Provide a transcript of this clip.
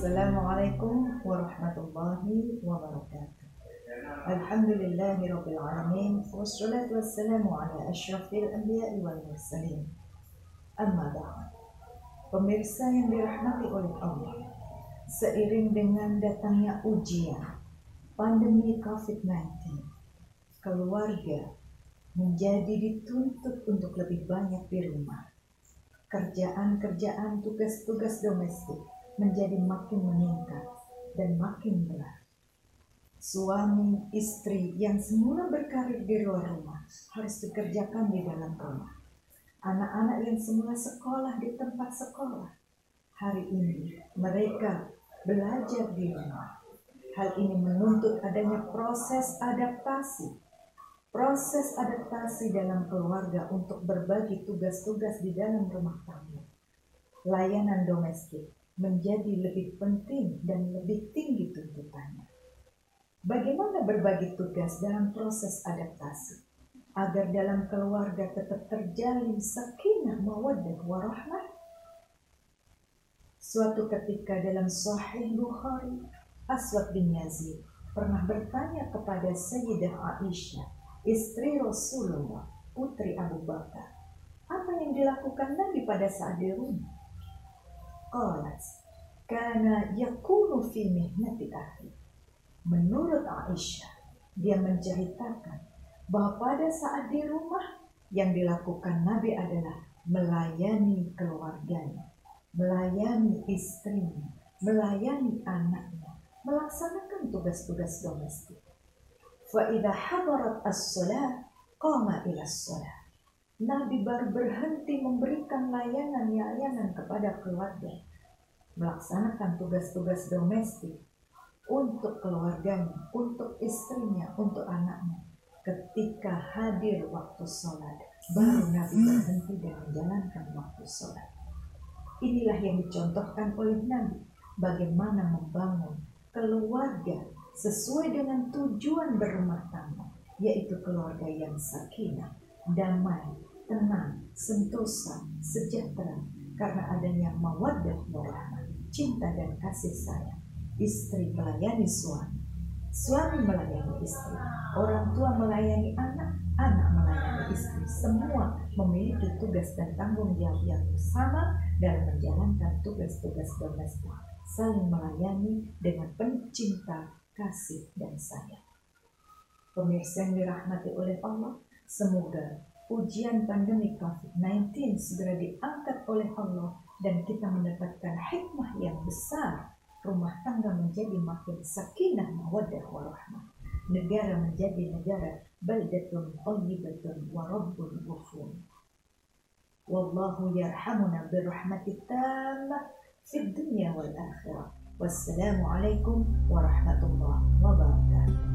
Assalamualaikum warahmatullahi wabarakatuh. Alhamdulillahi alamin wassalatu wassalamu ala asyrafil anbiya'i wal mursalin. Amma ba'd. Pemirsa yang dirahmati oleh Allah, seiring dengan datangnya ujian pandemi COVID-19, keluarga menjadi dituntut untuk lebih banyak di rumah. Kerjaan-kerjaan tugas-tugas domestik menjadi makin meningkat dan makin berat. Suami, istri yang semula berkarir di luar rumah harus dikerjakan di dalam rumah. Anak-anak yang semula sekolah di tempat sekolah, hari ini mereka belajar di rumah. Hal ini menuntut adanya proses adaptasi. Proses adaptasi dalam keluarga untuk berbagi tugas-tugas di dalam rumah tangga. Layanan domestik, menjadi lebih penting dan lebih tinggi tuntutannya. Bagaimana berbagi tugas dalam proses adaptasi agar dalam keluarga tetap terjalin sakinah mawaddah warahmah? Suatu ketika dalam Sahih Bukhari, Aswad bin Yazid pernah bertanya kepada Sayyidah Aisyah, istri Rasulullah, putri Abu Bakar, apa yang dilakukan Nabi pada saat di rumah? Karena yakunu fi mihnati akhi. Menurut Aisyah, dia menceritakan bahwa pada saat di rumah yang dilakukan Nabi adalah melayani keluarganya, melayani istrinya, melayani anaknya, melaksanakan tugas-tugas domestik. Hadarat as-salat qama ila as-salat. Nabi baru berhenti memberikan layanan-layanan kepada keluarga, melaksanakan tugas-tugas domestik untuk keluarganya, untuk istrinya, untuk anaknya. Ketika hadir waktu sholat, baru Nabi berhenti dan menjalankan waktu sholat. Inilah yang dicontohkan oleh Nabi, bagaimana membangun keluarga sesuai dengan tujuan berumah tangga, yaitu keluarga yang sakinah, damai, sentosa, sejahtera karena adanya mawaddah warahmah, cinta dan kasih sayang. Istri melayani suami, suami melayani istri, orang tua melayani anak, anak melayani istri. Semua memiliki tugas dan tanggung jawab yang sama dalam menjalankan tugas-tugas domestik, saling melayani dengan pencinta, kasih, dan sayang. Pemirsa yang dirahmati oleh Allah, semoga ujian pandemi COVID-19 segera diangkat oleh Allah dan kita mendapatkan hikmah yang besar. Rumah tangga menjadi makin sakinah mawaddah warahmah. Negara menjadi negara baldatun thayyibatun wa rabbun ghafur. Wallahu yarhamuna birahmati tammah fid dunya wal akhirah. Wassalamualaikum warahmatullahi wabarakatuh.